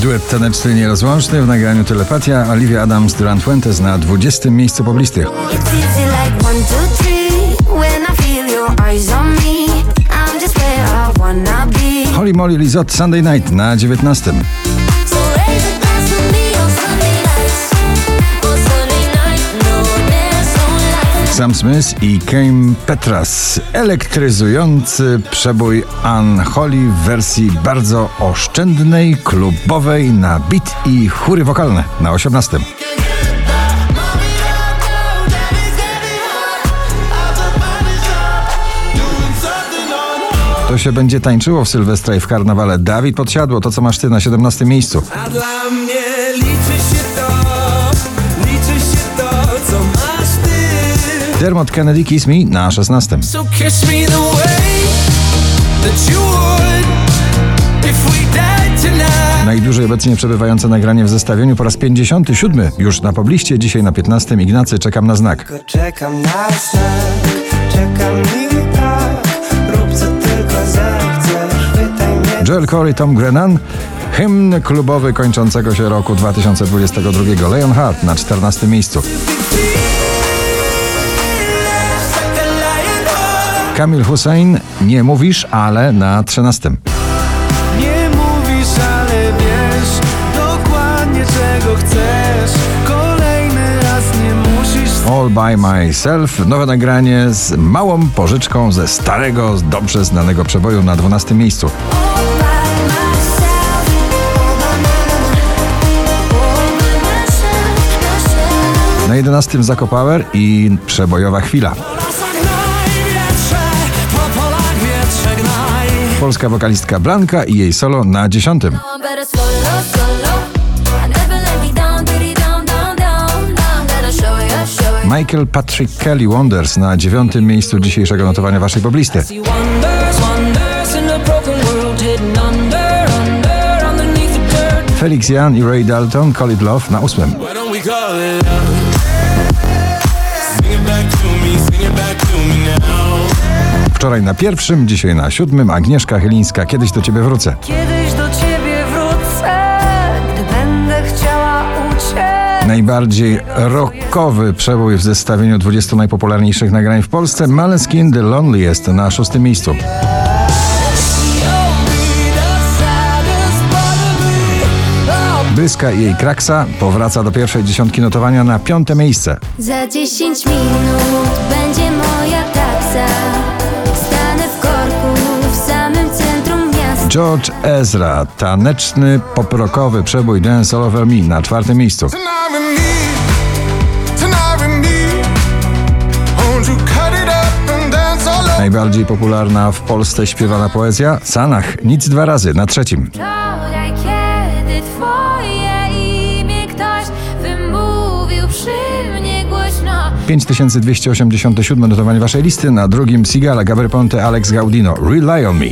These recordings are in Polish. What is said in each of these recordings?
Duet taneczny nierozłączny w nagraniu Telepatia Olivia Adams Duran Fuentes na 20. miejscu be. Holly Molly Lizot Sunday Night na 19. Sam Smith i Kane Petras. Elektryzujący przebój Unholy w wersji bardzo oszczędnej, klubowej na beat i chóry wokalne na 18. To się będzie tańczyło w Sylwestra i w karnawale. Dawid Podsiadło, to co masz ty na 17 miejscu. A dla mnie liczy się Dermot Kennedy Kiss Me na 16. So kiss me the way that you would if we died tonight. Najdłużej obecnie przebywające nagranie w zestawieniu po raz 57. Już na pobliście, dzisiaj na 15. Ignacy, czekam na znak. Czekam na znak, czekam i tak Rób co tylko zechcesz, pytaj mnie Joel Corey, Tom Grennan. Hymn klubowy kończącego się roku 2022. Leon Hart na 14. miejscu. Kamil Hussein, nie mówisz, ale na 13. Nie mówisz, ale wiesz dokładnie czego chcesz. Kolejny raz nie musisz All by myself. Nowe nagranie z małą pożyczką ze starego, dobrze znanego przeboju na 12. miejscu. Na 11. Zako Power i przebojowa chwila. Polska wokalistka Blanka i jej solo na 10. I'm better solo, solo. I never let me down, diddy down, down, down. Now I'm gonna show you, show you. Michael Patrick Kelly Wonders na 9. miejscu dzisiejszego notowania waszej poblisty. Felix Jan i Ray Dalton Call It Love na 8. Why don't we call it love? Sing it back to me, sing it back to me now. Wczoraj na pierwszym, dzisiaj na siódmym Agnieszka Chylińska. Kiedyś do ciebie wrócę. Kiedyś do ciebie wrócę, gdy będę chciała uciec. Najbardziej rockowy przebój w zestawieniu 20 najpopularniejszych nagrań w Polsce. Maleskin The Loneliest na szóstym miejscu. Bryska i jej kraksa powraca do pierwszej dziesiątki notowania na piąte miejsce. Za 10 minut będzie moja taksa. George Ezra, taneczny, poprokowy przebój Dance All Over Me na czwartym miejscu. Najbardziej popularna w Polsce śpiewana poezja Sanach, nic dwa razy na trzecim. Wczoraj, kiedy twoje imię ktoś wymówił przy mnie głośno. 5287 notowanie waszej listy, na drugim Sigala, Gabry Ponte, Alex Gaudino, Rely on Me.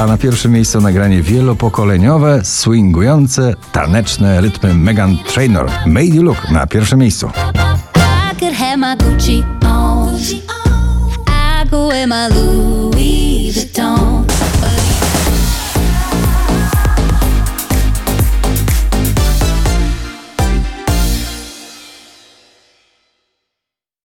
A na pierwszym miejscu nagranie wielopokoleniowe, swingujące, taneczne rytmy Megan Trainor. Made You Look na pierwszym miejscu. I could